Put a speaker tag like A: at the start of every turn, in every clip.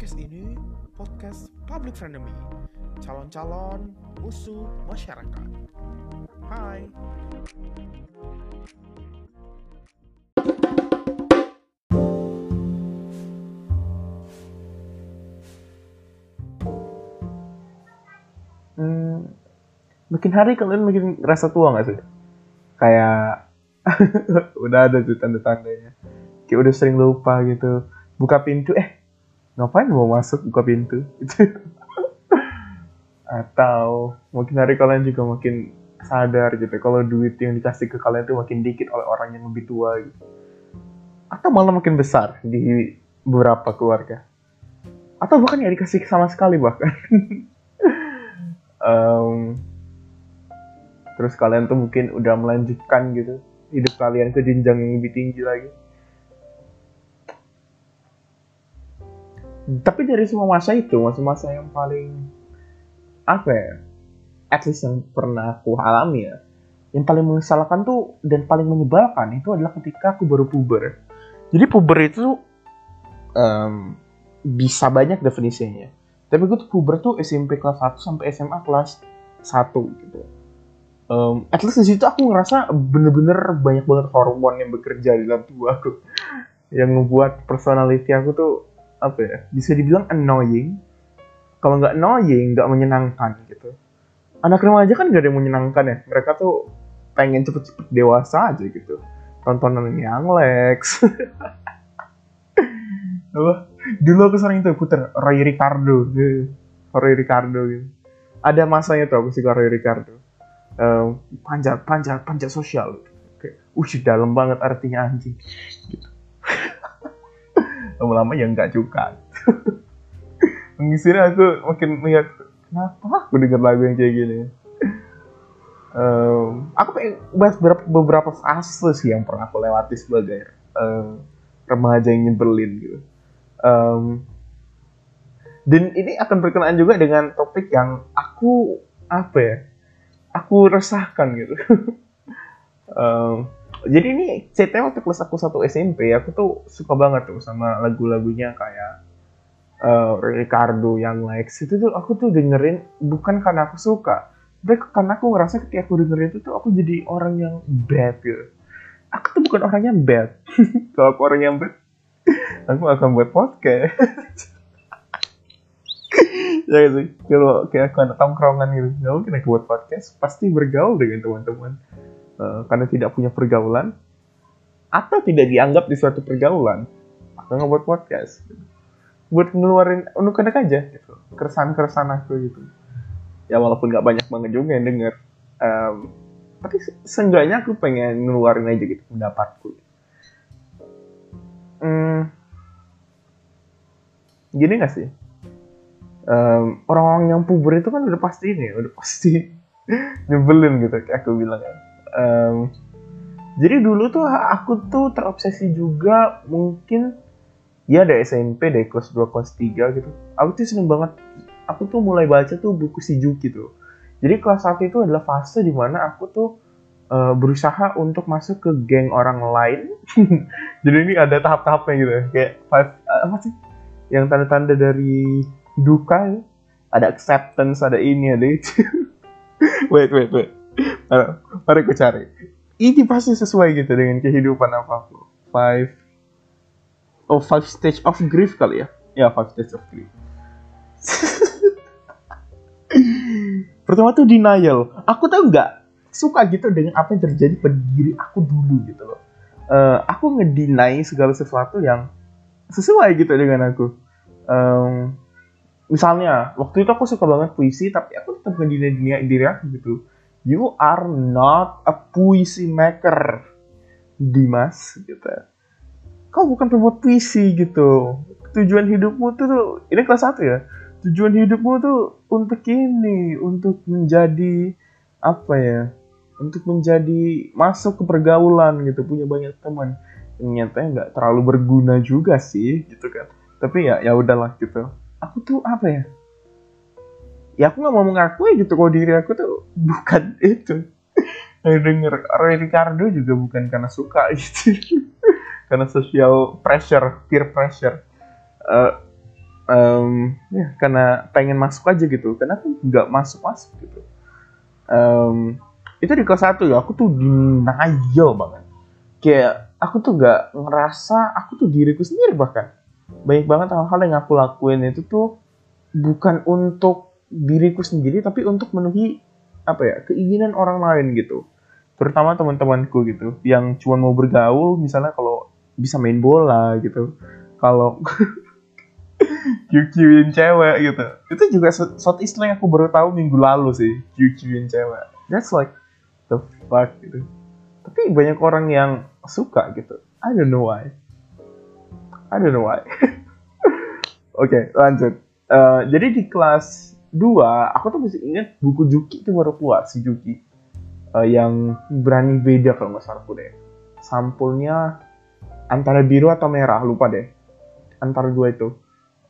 A: Podcast ini podcast public frenemy, calon-calon musuh masyarakat. Hai.
B: Hmm, makin hari kalian makin ngerasa tua gak sih? Kayak udah ada tuh tanda-tandanya. Kayak udah sering lupa gitu. Buka pintu, eh ngapain mau masuk buka pintu? Itu. Atau mungkin hari kalian juga makin sadar gitu. Kalau duit yang dikasih ke kalian tuh makin dikit oleh orang yang lebih tua gitu. Atau malah makin besar di beberapa keluarga. Atau bahkan ya dikasih sama sekali bahkan. Em, terus kalian tuh mungkin udah melanjutkan gitu hidup kalian ke jenjang yang lebih tinggi lagi. Tapi dari semua masa itu, masa-masa yang paling apa ya? At least yang pernah aku alami ya. Yang paling mengesalkan tuh dan paling menyebalkan itu adalah ketika aku baru puber. Jadi puber itu em, bisa banyak definisinya. Tapi gue tuh puber tuh SMP kelas 1 sampai SMA kelas 1 gitu. Um, at least di situ aku ngerasa bener-bener banyak banget hormon yang bekerja di dalam tubuh aku. Yang membuat personality aku tuh apa ya? Bisa dibilang annoying. Kalau nggak annoying, nggak menyenangkan gitu. Anak remaja kan gak ada yang menyenangkan ya. Mereka tuh pengen cepet-cepet dewasa aja gitu. Tontonan yang Lex. apa? Dulu aku sering tuh puter Roy Ricardo. Eh, Roy Ricardo gitu. Ada masanya tuh aku suka Roy Ricardo. Um, panjat, panjat, panjat sosial. Kayak, uh, dalam banget artinya anjing. Gitu. Lama-lama ya enggak juga. Mengisirnya aku makin melihat, kenapa aku denger lagu yang kayak gini. Um, aku pengen bahas beberapa, beberapa fase sih yang pernah aku lewati sebagai um, remaja yang nyebelin gitu. Um, dan ini akan berkenaan juga dengan topik yang aku apa ya aku resahkan gitu um, jadi ini ceritanya waktu kelas aku satu SMP aku tuh suka banget tuh sama lagu-lagunya kayak uh, Ricardo yang Lex. Itu tuh aku tuh dengerin bukan karena aku suka tapi karena aku ngerasa ketika aku dengerin itu tuh aku jadi orang yang bad gitu. Aku tuh bukan orang yang bad. Kalau aku orang yang bad aku akan buat podcast. Ya sih? Kalau kayak aku anak tongkrongan gitu nggak mungkin aku buat podcast pasti bergaul dengan teman-teman Eh, karena tidak punya pergaulan atau tidak dianggap di suatu pergaulan nggak buat podcast. Buat ngeluarin unek-unek aja gitu. Keresahan-keresahan aku gitu. Ya walaupun nggak banyak banget juga yang denger Em, tapi se- seenggaknya aku pengen ngeluarin aja gitu pendapatku. Hmm, gini gak sih? Em, orang-orang yang puber itu kan udah pasti ini udah pasti nyebelin gitu kayak aku bilang ya Em, jadi dulu tuh aku tuh terobsesi juga mungkin ya dari SMP dari kelas 2 kelas 3 gitu. Aku tuh seneng banget aku tuh mulai baca tuh buku si Juki tuh jadi kelas 1 itu adalah fase di mana aku tuh eh, berusaha untuk masuk ke geng orang lain. Jadi ini ada tahap-tahapnya gitu kayak five, eh, apa sih? Yang tanda-tanda dari duka ya. ada acceptance ada ini ada itu. Wait wait wait Mari- aku cari. Ini pasti sesuai gitu dengan kehidupan aku five oh five stage of grief kali ya? Ya five stage of grief. Pertama tuh denial. Aku tuh nggak? Suka gitu dengan apa yang terjadi pada diri aku dulu gitu loh. Eh, aku ngedeny segala sesuatu yang sesuai gitu dengan aku. Em, misalnya waktu itu aku suka banget puisi tapi aku tetap ngedeny diri- diri aku gitu you are not a puisi maker Dimas gitu kau bukan pembuat puisi gitu. Tujuan hidupmu tuh, ini kelas satu ya? Tujuan hidupmu tuh untuk ini untuk menjadi apa ya untuk menjadi masuk ke pergaulan gitu. Punya banyak teman. Nyatanya nggak terlalu berguna juga sih gitu kan. Tapi ya ya udahlah gitu. Aku tuh apa ya ya aku nggak mau mengakui gitu kalau diri aku tuh bukan itu. Denger Ricardo juga bukan karena suka gitu. Karena social pressure peer pressure. Eh, um, ya karena pengen masuk aja gitu. Karena aku nggak masuk masuk gitu. Um, itu di kelas satu ya aku tuh denial banget. Kayak aku tuh nggak ngerasa aku tuh diriku sendiri bahkan. Banyak banget hal-hal yang aku lakuin itu tuh bukan untuk diriku sendiri tapi untuk memenuhi apa ya keinginan orang lain gitu. Terutama teman-temanku gitu yang cuma mau bergaul misalnya kalau bisa main bola gitu. Kalau QQ-in cewek gitu. Itu juga suatu istilah yang aku baru tahu minggu lalu sih QQ-in cewek. That's like the fuck gitu. Tapi banyak orang yang suka gitu. I don't know why. I don't know why. Oke okay, lanjut. Uh, jadi di kelas 2 aku tuh masih ingat buku Juki itu baru keluar si Juki uh, yang berani beda kalau nggak salah deh sampulnya antara biru atau merah lupa deh antara dua itu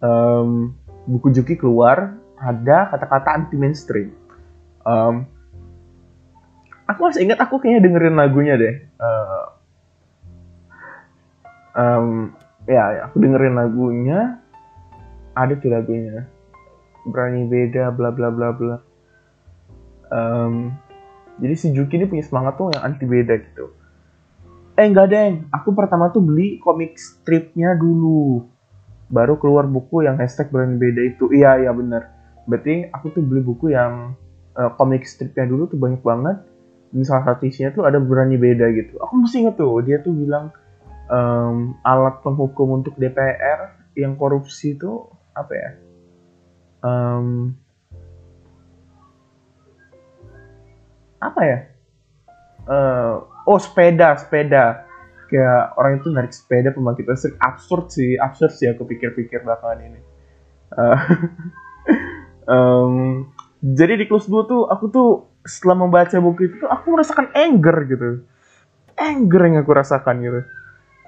B: um, buku Juki keluar ada kata-kata anti mainstream. Um, aku masih ingat aku kayaknya dengerin lagunya deh. Uh, um, ya, ya, aku dengerin lagunya. Ada tuh lagunya. Berani beda, bla bla bla bla. Um, jadi si Juki ini punya semangat tuh yang anti beda gitu. Eh enggak deng, aku pertama tuh beli komik stripnya dulu. Baru keluar buku yang hashtag berani beda itu. Iya iya bener. Berarti aku tuh beli buku yang uh, komik stripnya dulu tuh banyak banget. Dan salah satu isinya tuh ada berani beda gitu. Aku masih inget tuh dia tuh bilang um, alat penghukum untuk DPR yang korupsi itu apa ya um, apa ya? Uh, oh sepeda sepeda. Kayak orang itu narik sepeda pembangkit listrik. Absurd sih absurd sih aku pikir-pikir belakangan ini. Uh, um, jadi di kelas 2 tuh aku tuh setelah membaca buku itu aku merasakan anger gitu. Anger yang aku rasakan gitu.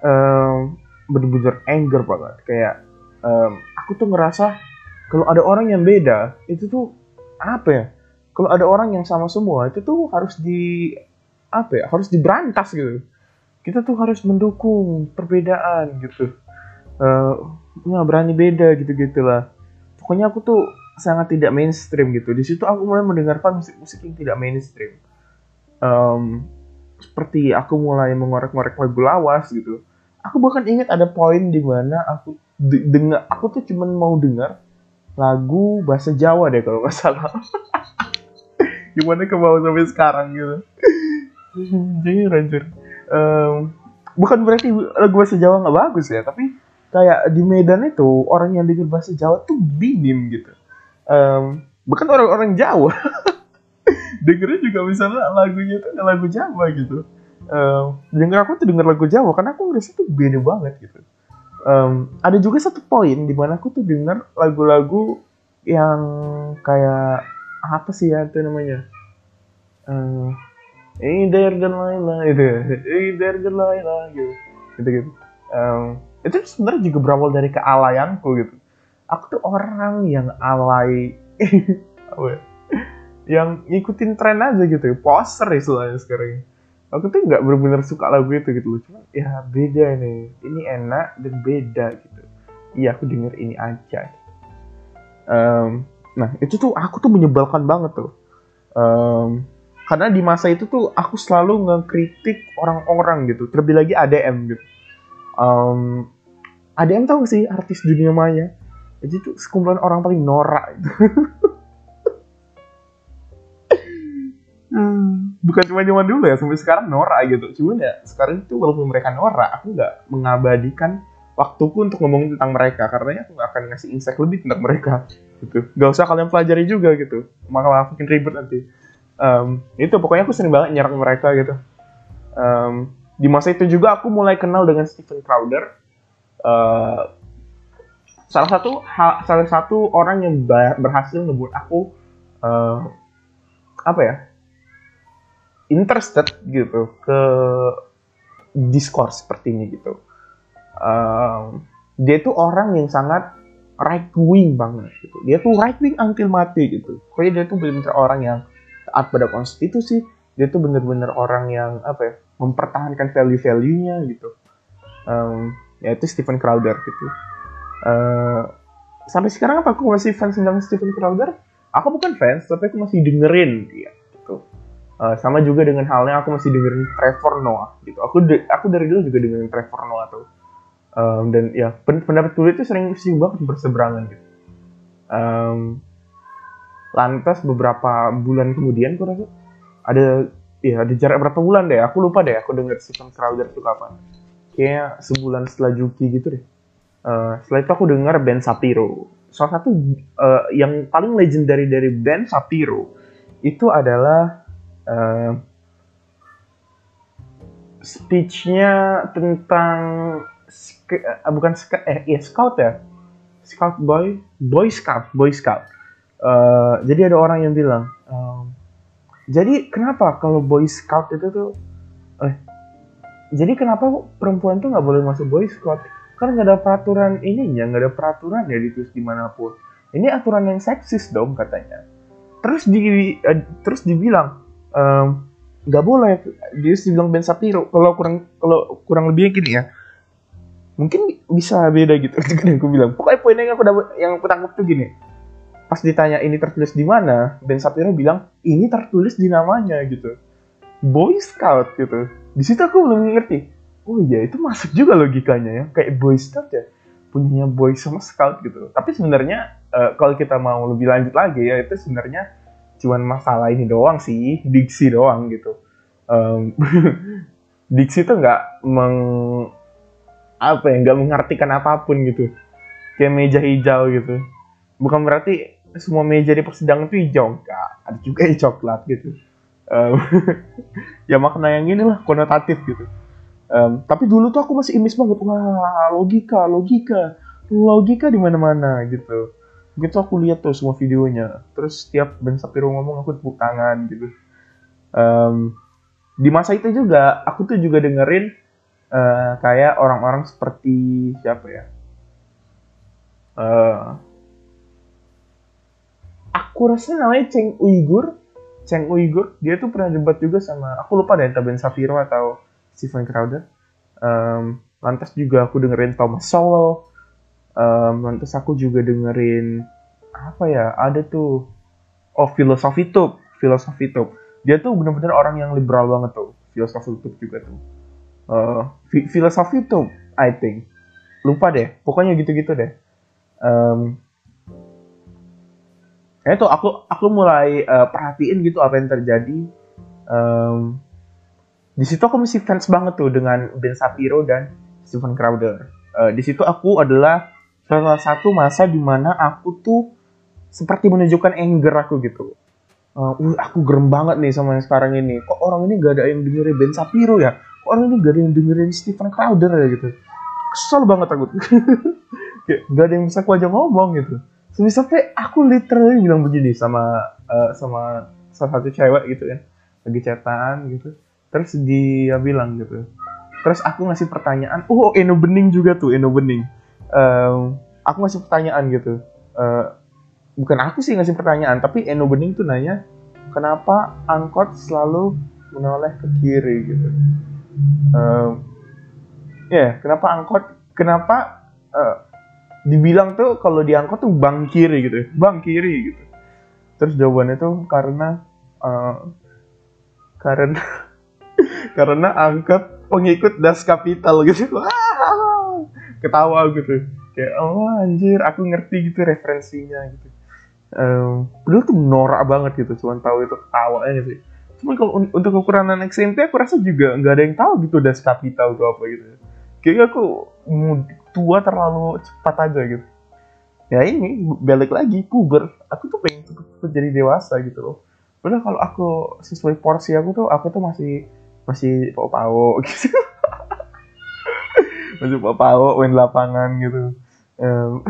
B: Um, bener-bener anger banget. Kayak um, aku tuh ngerasa kalau ada orang yang beda itu tuh apa ya? Kalau ada orang yang sama semua itu tuh harus di apa ya? Harus diberantas gitu. Kita tuh harus mendukung perbedaan gitu. Uh, nggak berani beda gitu gitulah pokoknya aku tuh sangat tidak mainstream gitu. Di situ aku mulai mendengarkan musik-musik yang tidak mainstream. Um, seperti aku mulai mengorek-ngorek lagu lawas gitu. Aku bahkan ingat ada poin di mana aku dengar aku tuh cuman mau dengar lagu bahasa Jawa deh kalau nggak salah. Gimana ke bawah sampai sekarang gitu. Jadi rancur um, bukan berarti lagu bahasa Jawa nggak bagus ya tapi kayak di Medan itu orang yang dengar bahasa Jawa tuh minim gitu. Um, bukan orang-orang Jawa dengernya juga misalnya lagunya itu lagu Jawa gitu. Um, denger aku tuh denger lagu Jawa karena aku ngerasa tuh beda banget gitu um, ada juga satu poin di mana aku tuh denger lagu-lagu yang kayak apa sih ya itu namanya? Uh, Eider dan Laila itu Eider dan Laila gitu gitu. Gitu um, itu sebenarnya juga berawal dari kealayanku gitu. Aku tuh orang yang alay. Ya? yang ngikutin tren aja gitu. Poster istilahnya sekarang aku tuh nggak benar-benar suka lagu itu gitu loh. Cuma ya beda nih ini enak dan beda gitu. Iya aku denger ini aja. Um, nah itu tuh aku tuh menyebalkan banget tuh. Um, karena di masa itu tuh aku selalu ngekritik orang-orang gitu. Terlebih lagi ADM gitu. Um, ADM tahu sih? Artis dunia maya. Jadi tuh sekumpulan orang paling norak. Gitu. hmm, bukan cuma zaman dulu ya sampai sekarang norak gitu. Cuman ya sekarang itu walaupun mereka norak aku nggak mengabadikan waktuku untuk ngomong tentang mereka. Karena aku nggak akan ngasih insight lebih tentang mereka gitu. Gak usah kalian pelajari juga gitu. Malah makin ribet nanti. Um, itu pokoknya aku sering banget nyerang mereka gitu. Um, di masa itu juga aku mulai kenal dengan Stephen Crowder. Uh, salah satu ha, salah satu orang yang berhasil ngebuat aku uh, apa ya interested gitu ke discourse seperti ini gitu. Um, dia tuh orang yang sangat right wing banget gitu. Dia tuh right wing until mati gitu. Pokoknya dia tuh benar-benar orang yang taat pada konstitusi. Dia tuh bener-bener orang yang apa ya mempertahankan value-value-nya gitu. Um, ya itu Stephen Crowder gitu. Uh, sampai sekarang apa aku masih fans dengan Stephen Crowder? Aku bukan fans tapi aku masih dengerin dia. gitu uh, sama juga dengan halnya aku masih dengerin Trevor Noah gitu. Aku de aku dari dulu juga dengerin Trevor Noah tuh. Um, dan ya pendapat gue itu sering sih banget berseberangan gitu. Um, lantas beberapa bulan kemudian aku rasa ada ya ada jarak berapa bulan deh aku lupa deh aku denger Stephen Crowder itu kapan. Kayak sebulan setelah Juki gitu deh. Uh, setelah itu aku dengar band Sapiro salah satu uh, yang paling legendary dari band Sapiro itu adalah uh, speechnya tentang uh, bukan eh ya scout ya? Scout boy? Boy scout boy scout. Uh, jadi ada orang yang bilang um, jadi kenapa kalau boy scout itu tuh eh jadi kenapa perempuan tuh nggak boleh masuk boy scout? Kan nggak ada peraturan ininya nggak ada peraturan ya ditulis di mana pun. Ini aturan yang seksis dong katanya. Terus di uh, terus dibilang nggak um, boleh. Dia dibilang Ben Sapiro kalau kurang kalau kurang lebihnya gini ya. Mungkin bisa beda gitu. Kan yang aku bilang. Pokoknya poinnya yang aku dapat yang aku tangkap tuh gini. Pas ditanya ini tertulis di mana Ben Sapiro bilang ini tertulis di namanya gitu. Boy Scout gitu. Di situ aku belum ngerti. Oh iya itu masuk juga logikanya ya. Kayak boy scout ya. Punyanya boy sama scout gitu. Tapi sebenarnya uh, kalau kita mau lebih lanjut lagi ya itu sebenarnya cuman masalah ini doang sih diksi doang gitu. Um, diksi tuh nggak meng apa ya nggak mengartikan apa pun gitu. Kayak meja hijau gitu. Bukan berarti semua meja di persidangan itu hijau enggak ada juga yang coklat gitu. Um, ya makna yang inilah konotatif gitu. Um, tapi dulu tuh aku masih imis banget, wah logika, logika, logika di mana-mana gitu. Gitu aku lihat tuh semua videonya. Terus setiap Ben Sapiro ngomong aku tepuk tangan gitu. Um, di masa itu juga aku tuh juga dengerin uh, kayak orang-orang seperti siapa ya? Uh, aku rasa namanya Cheng Uigur. Cheng Uigur, dia tuh pernah debat juga sama aku lupa deh entah Ben Sapiro atau Stephen Crowder. Um, lantas juga aku dengerin Thomas Sowell. Um, lantas aku juga dengerin apa ya? Ada tuh oh filosofi tuh, filosofi tuh. Dia tuh bener-bener orang yang liberal banget tuh. Filosofi tuh juga tuh. Uh, filosofi tuh, I think. Lupa deh, pokoknya gitu-gitu deh. Um, itu aku aku mulai uh, perhatiin gitu apa yang terjadi um, di situ aku masih fans banget tuh dengan Ben Shapiro dan Stephen Crowder. Uh, di situ aku adalah salah satu masa di mana aku tuh seperti menunjukkan anger aku gitu. Uh, aku gerem banget nih sama yang sekarang ini. Kok orang ini gak ada yang dengerin Ben Shapiro ya? Kok orang ini gak ada yang dengerin Stephen Crowder ya gitu. Kesel banget aku. Kayak gak ada yang bisa aku aja ngomong gitu. Sampai aku literally bilang begini sama uh, sama salah satu cewek gitu kan. Lagi chatan gitu terus dia bilang gitu terus aku ngasih pertanyaan oh Eno Bening juga tuh Eno Bening um, aku ngasih pertanyaan gitu. Uh, bukan aku sih ngasih pertanyaan tapi Eno Bening tuh nanya kenapa angkot selalu menoleh ke kiri? gitu. Um, ya yeah, kenapa angkot kenapa uh, dibilang tuh kalau diangkot tuh bang kiri gitu bang kiri gitu. Terus jawabannya tuh karena uh, karena karena angkat pengikut das kapital gitu. Wah, ketawa gitu. Kayak oh anjir aku ngerti gitu referensinya gitu. Um, dulu tuh norak banget gitu cuman tahu itu ketawa aja sih. Cuman kalau un untuk ukuran anak SMP aku rasa juga nggak ada yang tahu gitu das kapital itu apa gitu. Kayaknya aku tua terlalu cepat aja gitu. Ya ini balik lagi puber. Aku tuh pengen cepet-cepet jadi dewasa gitu loh. Padahal kalau aku sesuai porsi aku tuh aku tuh masih masih pau-pau gitu masih pau-pau main lapangan gitu. Um,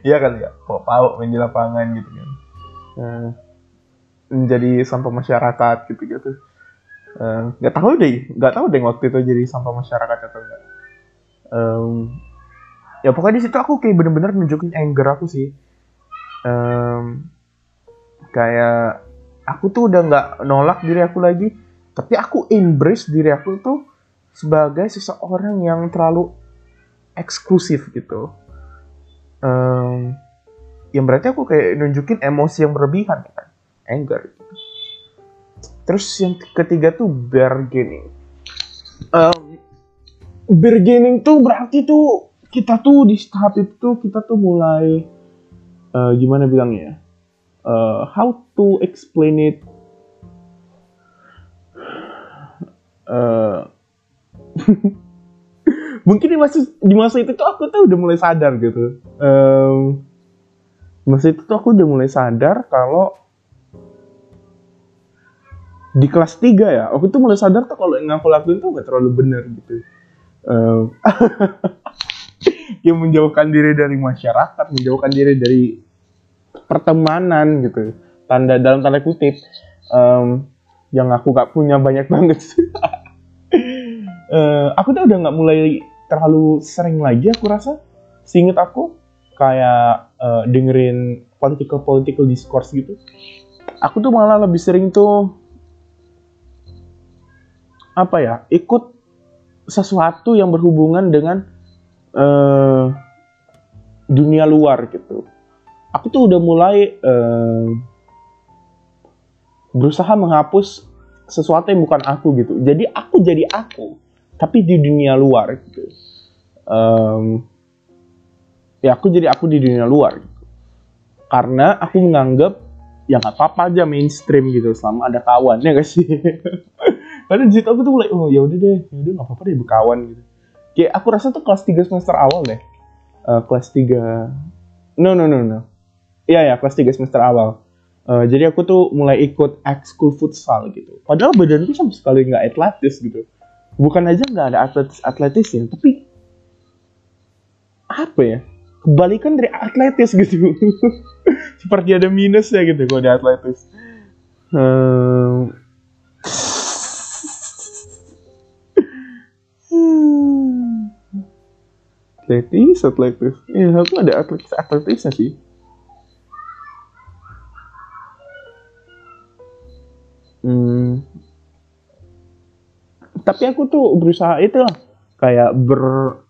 B: iya kali ya pau-pau main di lapangan gitu kan. Uh, menjadi sampah masyarakat gitu gitu nggak uh, tahu deh nggak tahu deh waktu itu jadi sampah masyarakat atau enggak um, ya pokoknya di situ aku kayak bener-bener nunjukin anger aku sih. Um, kayak aku tuh udah nggak nolak diri aku lagi tapi aku embrace diri aku tuh sebagai seseorang yang terlalu eksklusif gitu. Um, yang berarti aku kayak nunjukin emosi yang berlebihan kan? Anger gitu. terus yang ketiga tuh bargaining. Um, bargaining tuh berarti tuh kita tuh di tahap itu kita tuh mulai uh, gimana bilangnya uh, how to explain it? Uh, mungkin di masa di masa itu tuh aku tuh udah mulai sadar gitu. Um, masa itu tuh aku udah mulai sadar kalau di kelas 3 ya aku tuh mulai sadar tuh kalau yang aku lakuin tuh gak terlalu benar gitu. Um, yang menjauhkan diri dari masyarakat menjauhkan diri dari pertemanan gitu. Tanda dalam tanda kutip um, yang aku gak punya banyak banget uh, aku tuh udah nggak mulai terlalu sering lagi aku rasa. Seinget aku kayak uh, dengerin political political discourse gitu. Aku tuh malah lebih sering tuh apa ya ikut sesuatu yang berhubungan dengan uh, dunia luar gitu. Aku tuh udah mulai uh, berusaha menghapus sesuatu yang bukan aku gitu. Jadi aku jadi aku tapi di dunia luar gitu. Um, ya aku jadi aku di dunia luar gitu. karena aku menganggap ya nggak apa-apa aja mainstream gitu selama ada kawan ya sih? Karena di aku tuh mulai oh ya udah deh ya udah nggak apa-apa deh berkawan gitu. Kayak aku rasa tuh kelas 3 semester awal deh. Uh, kelas 3 no no no no. Iya ya kelas 3 semester awal. Uh, jadi aku tuh mulai ikut ekskul futsal gitu. Padahal badanku sama sekali nggak atletis gitu bukan aja nggak ada atletis atletisnya tapi apa ya? Kebalikan dari atletis gitu. Seperti ada minus ya gitu kalau ada atletis. Hmm. atletis atletis. Ya aku ada atletis atletisnya sih tapi aku tuh berusaha itu lah. Kayak ber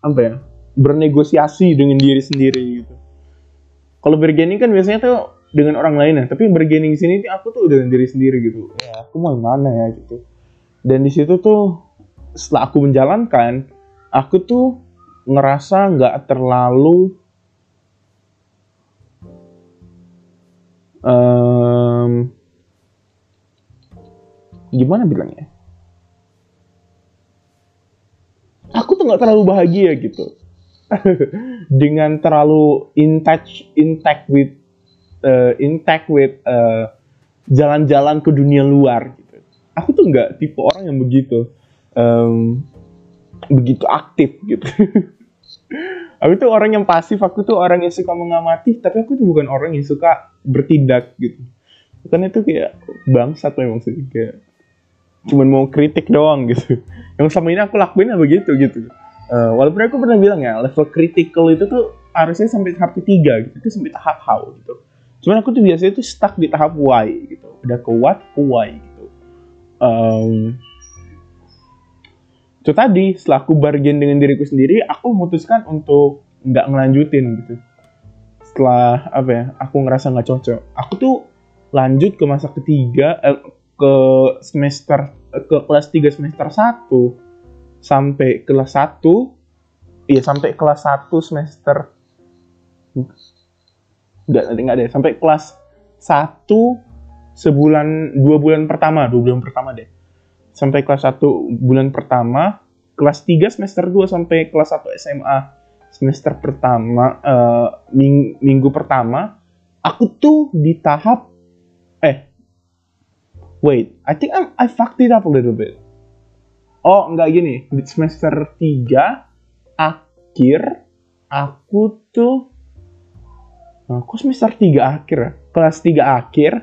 B: apa ya bernegosiasi dengan diri sendiri gitu. Kalau bergening kan biasanya tuh dengan orang lain ya. Tapi bergening sini tuh aku tuh dengan diri sendiri gitu. Ya aku mau mana ya gitu. Dan di situ tuh setelah aku menjalankan aku tuh ngerasa nggak terlalu um, gimana bilangnya nggak terlalu bahagia gitu. Dengan terlalu in touch intact with uh, intact with uh, jalan-jalan ke dunia luar gitu. Aku tuh nggak tipe orang yang begitu um, begitu aktif gitu. Aku tuh orang yang pasif aku tuh orang yang suka mengamati tapi aku tuh bukan orang yang suka bertindak gitu. Karena itu kayak bangsat memang sih kayak cuman mau kritik doang gitu. Yang sama ini aku lakuin begitu gitu uh, walaupun aku pernah bilang ya level critical itu tuh harusnya sampai tahap ketiga gitu itu sampai tahap how gitu. Cuman aku tuh biasanya tuh stuck di tahap why gitu udah ke what ke why gitu. Um, itu tadi setelah aku bargain dengan diriku sendiri aku memutuskan untuk nggak ngelanjutin gitu. Setelah apa ya aku ngerasa nggak cocok. Aku tuh lanjut ke masa ketiga eh, ke semester ke kelas 3 semester 1 sampai kelas 1 iya sampai kelas 1 semester. Enggak enggak deh sampai kelas 1 sebulan dua bulan pertama dua bulan pertama deh. Sampai kelas 1 bulan pertama kelas 3 semester 2 sampai kelas 1 SMA semester pertama uh, ming minggu pertama aku tuh di tahap eh Wait, I think I'm, I fucked it up a little bit. Oh, enggak gini. Di semester 3 akhir aku tuh aku semester 3 akhir. Kelas 3 akhir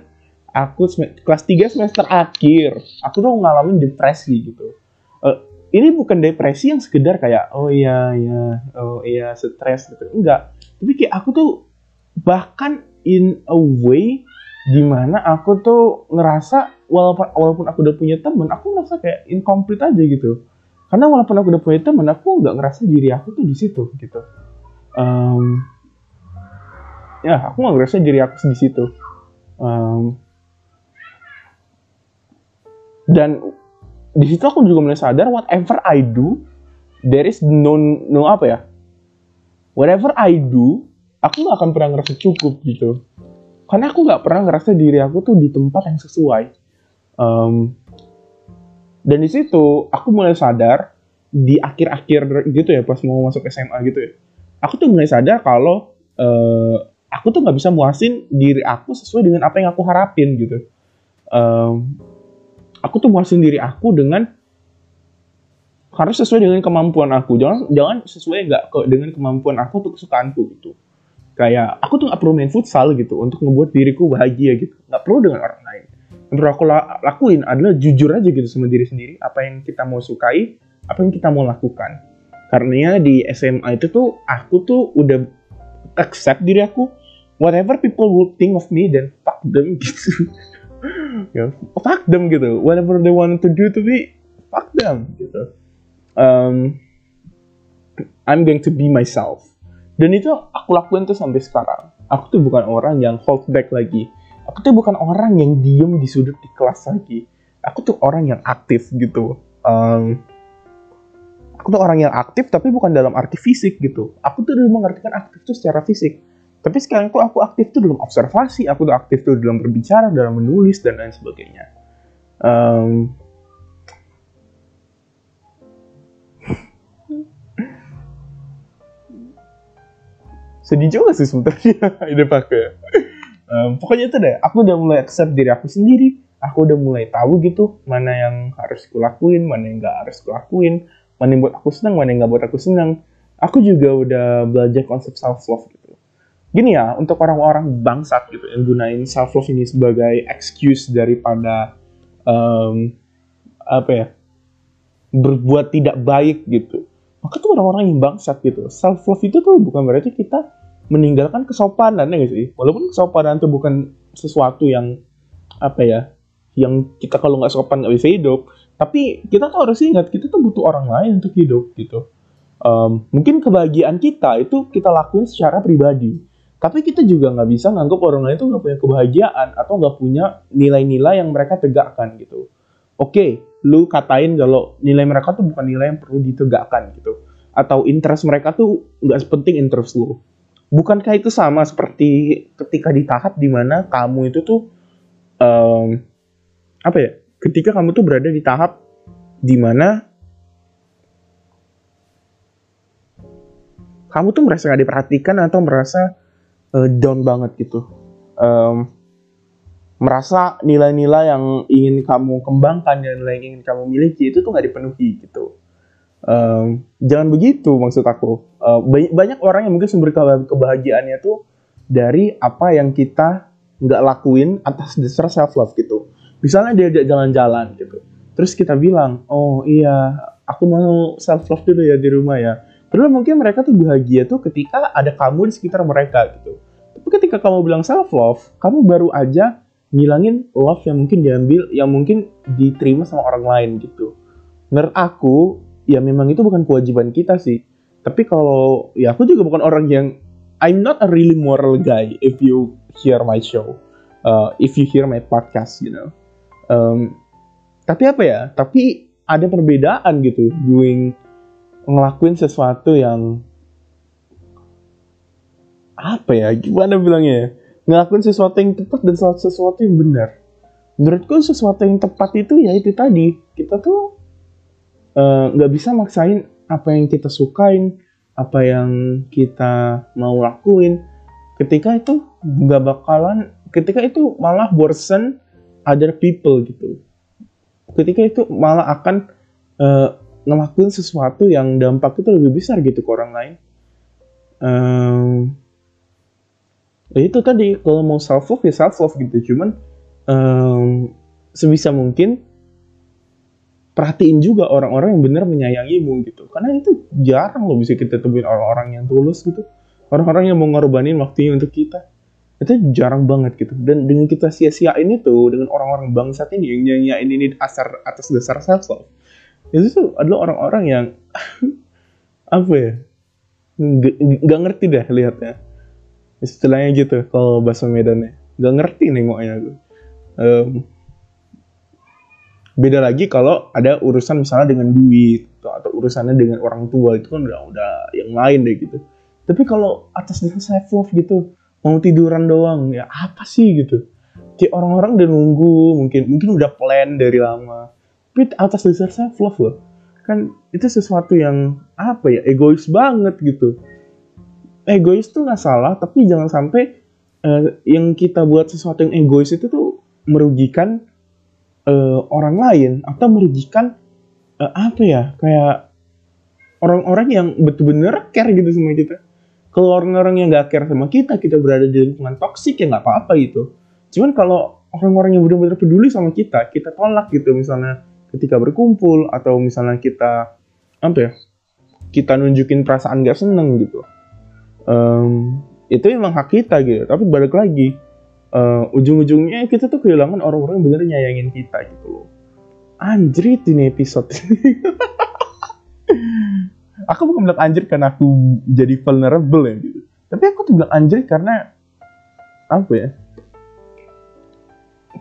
B: aku kelas 3 semester akhir. Aku tuh ngalamin depresi gitu. Uh, ini bukan depresi yang sekedar kayak oh iya iya oh iya stres gitu. Enggak. Tapi kayak aku tuh bahkan in a way di mana aku tuh ngerasa walaupun walaupun aku udah punya temen aku ngerasa kayak incomplete aja gitu. Karena walaupun aku udah punya temen aku nggak ngerasa diri aku tuh di situ gitu. Um, ya aku nggak ngerasa diri aku di situ. Um, dan di situ aku juga mulai sadar whatever I do there is no no apa ya? Whatever I do aku nggak akan pernah ngerasa cukup gitu karena aku nggak pernah ngerasa diri aku tuh di tempat yang sesuai. Um, dan di situ aku mulai sadar di akhir-akhir gitu ya pas mau masuk SMA gitu ya. Aku tuh mulai sadar kalau uh, aku tuh nggak bisa muasin diri aku sesuai dengan apa yang aku harapin gitu. Um, aku tuh muasin diri aku dengan harus sesuai dengan kemampuan aku. Jangan jangan sesuai nggak ke dengan kemampuan aku untuk kesukaanku gitu kayak aku tuh nggak perlu main futsal gitu untuk membuat diriku bahagia gitu. Nggak perlu dengan orang lain. Yang perlu aku lakuin adalah jujur aja gitu sama diri sendiri. Apa yang kita mau sukai apa yang kita mau lakukan. Karena di SMA itu tuh aku tuh udah accept diri aku. Whatever people would think of me then fuck them gitu. Ya fuck them gitu. Whatever they want to do to me fuck them gitu. Um, I'm going to be myself dan itu aku lakuin tuh sampai sekarang. Aku tuh bukan orang yang hold back lagi. Aku tuh bukan orang yang diem di sudut di kelas lagi. Aku tuh orang yang aktif gitu. Um, aku tuh orang yang aktif tapi bukan dalam arti fisik gitu. Aku tuh dulu mengartikan aktif tuh secara fisik. Tapi sekarang tuh aku aktif tuh dalam observasi. Aku tuh aktif tuh dalam berbicara dalam menulis dan lain sebagainya. Um, sedih juga sih sebenarnya. Hidup aku ya um, pokoknya itu deh. Aku udah mulai accept diri aku sendiri. Aku udah mulai tahu gitu mana yang harus kulakuin mana yang nggak harus kulakuin mana yang buat aku senang mana yang nggak buat aku senang. Aku juga udah belajar konsep self love gitu. Gini ya untuk orang-orang bangsat gitu yang gunain self love ini sebagai excuse daripada um, apa ya berbuat tidak baik gitu maka tuh orang-orang yang bangsat gitu. Self love itu tuh bukan berarti kita meninggalkan kesopanan ya sih? Walaupun kesopanan itu bukan sesuatu yang apa ya yang kita kalau nggak sopan nggak bisa hidup. Tapi kita tuh harus ingat kita tuh butuh orang lain untuk hidup gitu. Um, mungkin kebahagiaan kita itu kita lakuin secara pribadi. Tapi kita juga nggak bisa nganggap orang lain itu nggak punya kebahagiaan atau nggak punya nilai-nilai yang mereka tegakkan gitu. Oke, lu katain kalau nilai mereka tuh bukan nilai yang perlu ditegakkan gitu. Atau interest mereka tuh nggak sepenting interest lu. Bukankah itu sama seperti ketika di tahap di mana kamu itu tuh um, apa ya? Ketika kamu tuh berada di tahap di mana kamu tuh merasa gak diperhatikan atau merasa uh, down banget gitu um, merasa nilai-nilai yang ingin kamu kembangkan dan nilai yang ingin kamu miliki itu tuh nggak dipenuhi gitu. Um, jangan begitu maksud aku. Uh, banyak orang yang mungkin sumber kebahagiaannya tuh dari apa yang kita nggak lakuin atas dasar self love gitu. Misalnya dia jalan-jalan gitu. Terus kita bilang oh iya aku mau self love dulu ya di rumah ya. Padahal mungkin mereka tuh bahagia tuh ketika ada kamu di sekitar mereka gitu. Tapi ketika kamu bilang self love, kamu baru aja ngilangin love yang mungkin diambil, yang mungkin diterima sama orang lain gitu. Menurut aku, ya memang itu bukan kewajiban kita sih. Tapi kalau ya aku juga bukan orang yang I'm not a really moral guy if you hear my show, uh, if you hear my podcast, you know. Um, tapi apa ya? Tapi ada perbedaan gitu doing ngelakuin sesuatu yang apa ya gimana bilangnya ya ngelakuin sesuatu yang tepat dan sesuatu yang benar. Menurutku sesuatu yang tepat itu ya itu tadi. Kita tuh eh, nggak uh, bisa maksain apa yang kita sukain apa yang kita mau lakuin. Ketika itu nggak bakalan ketika itu malah worsen other people gitu. Ketika itu malah akan uh, ngelakuin sesuatu yang dampak itu lebih besar gitu ke orang lain. Um, itu tadi kalau mau self love ya self love gitu, cuman um, sebisa mungkin perhatiin juga orang-orang yang benar menyayangimu gitu, karena itu jarang loh bisa kita temuin orang-orang yang tulus gitu, orang-orang yang mau ngorbanin waktunya untuk kita. Itu jarang banget gitu. Dan dengan kita sia-siain itu dengan orang-orang bangsat ini yang nyanyiin ini asar atas dasar self love itu tuh adalah orang-orang yang apa ya nggak ngerti deh lihatnya istilahnya gitu kalau bahasa Medannya. Nggak ngerti nengoknya aku um, beda lagi kalau ada urusan misalnya dengan duit atau, atau urusannya dengan orang tua itu kan udah udah yang lain deh gitu. Tapi kalau atas dasar self love gitu mau tiduran doang ya apa sih gitu? Kayak orang-orang udah nunggu mungkin mungkin udah plan dari lama. Tapi atas dasar self love loh kan itu sesuatu yang apa ya egois banget gitu egois tuh nggak salah tapi jangan sampai uh, yang kita buat sesuatu yang egois itu tuh merugikan uh, orang lain atau merugikan uh, apa ya kayak orang-orang yang betul-benar care gitu sama kita. Kalau orang-orang yang gak care sama kita, kita berada di lingkungan toksik ya nggak apa-apa gitu. Cuman kalau orang-orang yang benar-benar peduli sama kita, kita tolak gitu misalnya ketika berkumpul atau misalnya kita apa ya kita nunjukin perasaan gak seneng gitu. Um, itu emang hak kita gitu. Tapi balik lagi, uh, ujung-ujungnya kita tuh kehilangan orang-orang yang bener nyayangin kita gitu loh. Anjrit ini episode. aku bukan bilang anjir karena aku jadi vulnerable ya gitu. Tapi aku tuh bilang anjir karena apa ya?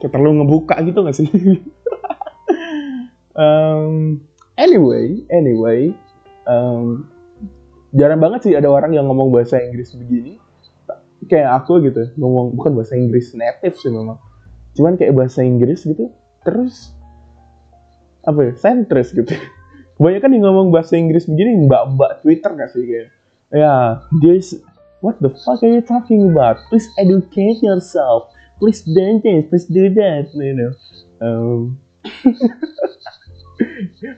B: Kayak terlalu ngebuka gitu gak sih? um, anyway, anyway, um, jarang banget sih ada orang yang ngomong bahasa Inggris begini. Kayak aku gitu ngomong bukan bahasa Inggris native sih memang. Cuman kayak bahasa Inggris gitu terus apa ya sentris gitu. Kebanyakan yang ngomong bahasa Inggris begini mbak-mbak Twitter gak sih kayak ya dia what the fuck are you talking about? Please educate yourself. Please don't this please do that. You know um,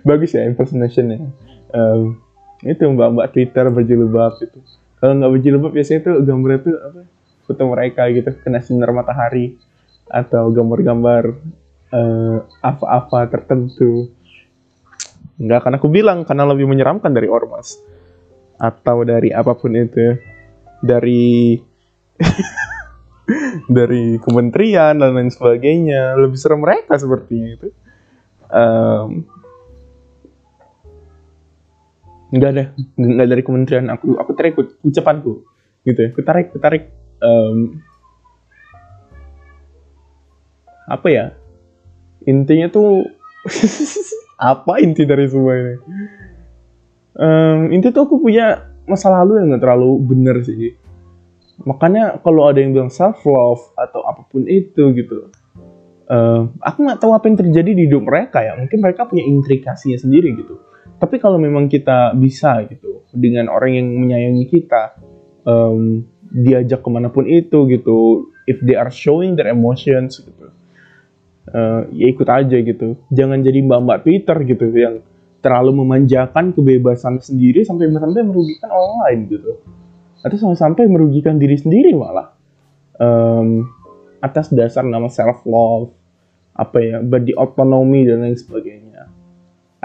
B: bagus ya impersonationnya. Um, itu mbak-mbak Twitter berjilbab itu. Kalau nggak berjilbab biasanya tuh gambar itu apa? Foto mereka gitu kena sinar matahari atau gambar-gambar uh, apa-apa tertentu. Nggak karena aku bilang karena lebih menyeramkan dari ormas atau dari apa pun itu dari dari kementerian dan lain sebagainya lebih serem mereka sepertinya itu. Um, nggak ada. Nggak dari kementerian. Aku aku tarik ucapanku. Gitu ya. Aku tarik aku tarik um, apa ya? Intinya tuh apa inti dari semua ini? Um, inti tuh aku punya masa lalu yang nggak terlalu bener sih. Makanya kalau ada yang bilang self love atau apa pun itu gitu um, aku nggak tahu apa yang terjadi di hidup mereka ya. Mungkin mereka punya intrikasinya sendiri gitu tapi kalau memang kita bisa gitu dengan orang yang menyayangi kita um, diajak ke mana pun itu gitu if they are showing their emotions gitu uh, ya ikut aja gitu. Jangan jadi mbak-mbak Twitter gitu yang terlalu memanjakan kebebasan sendiri sampai sampai merugikan orang lain gitu. Atau sampai-sampai merugikan diri sendiri malah. Um, atas dasar nama self love apa ya body autonomy dan lain sebagainya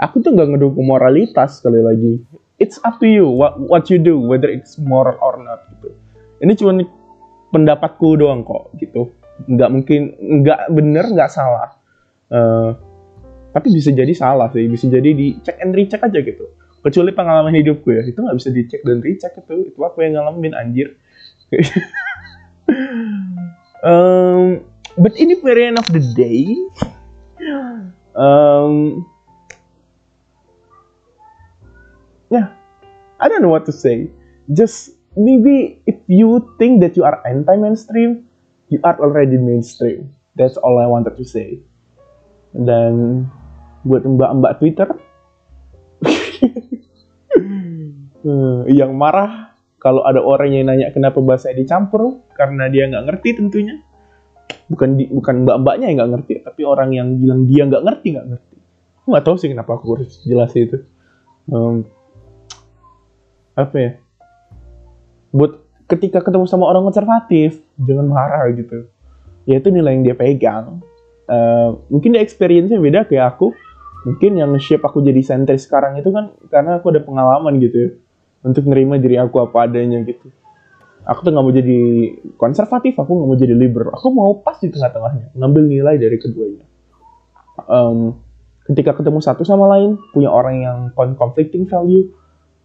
B: aku tuh nggak ngedukung moralitas sekali lagi. It's up to you what what you do whether it's moral or not gitu. Ini cuma pendapatku doang kok gitu. Nggak mungkin nggak bener nggak salah. Uh, tapi bisa jadi salah sih bisa jadi di check and recheck aja gitu. Kecuali pengalaman hidupku ya itu nggak bisa dicek dan recheck itu itu aku yang ngalamin anjir. Um, but in the end of the day. Um, yeah, I don't know what to say. Just maybe if you think that you are anti-mainstream, you are already mainstream. That's all I wanted to say. Dan buat mbak-mbak Twitter yang marah kalau ada orang yang nanya kenapa bahasa dicampur karena dia nggak ngerti tentunya bukan di, bukan mbak-mbaknya yang nggak ngerti tapi orang yang bilang dia nggak ngerti nggak ngerti nggak tahu sih kenapa aku harus jelas itu um, apa ya? Buat ketika ketemu sama orang konservatif jangan marah gitu. Ya itu nilai yang dia pegang. Uh, mungkin dia experience-nya beda kayak aku. Mungkin yang shape aku jadi sentris sekarang itu kan karena aku ada pengalaman gitu ya. Untuk nerima diri aku apa adanya gitu. Aku tuh nggak mau jadi konservatif aku nggak mau jadi liberal. Aku mau pas di tengah-tengahnya ngambil nilai dari keduanya. Um, ketika ketemu satu sama lain punya orang yang conflicting value.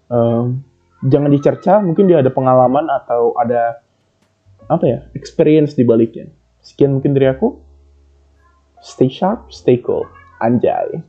B: Um, jangan dicerca mungkin dia ada pengalaman atau ada apa ya experience di baliknya. Sekian mungkin dari aku. Stay sharp stay cool. Anjay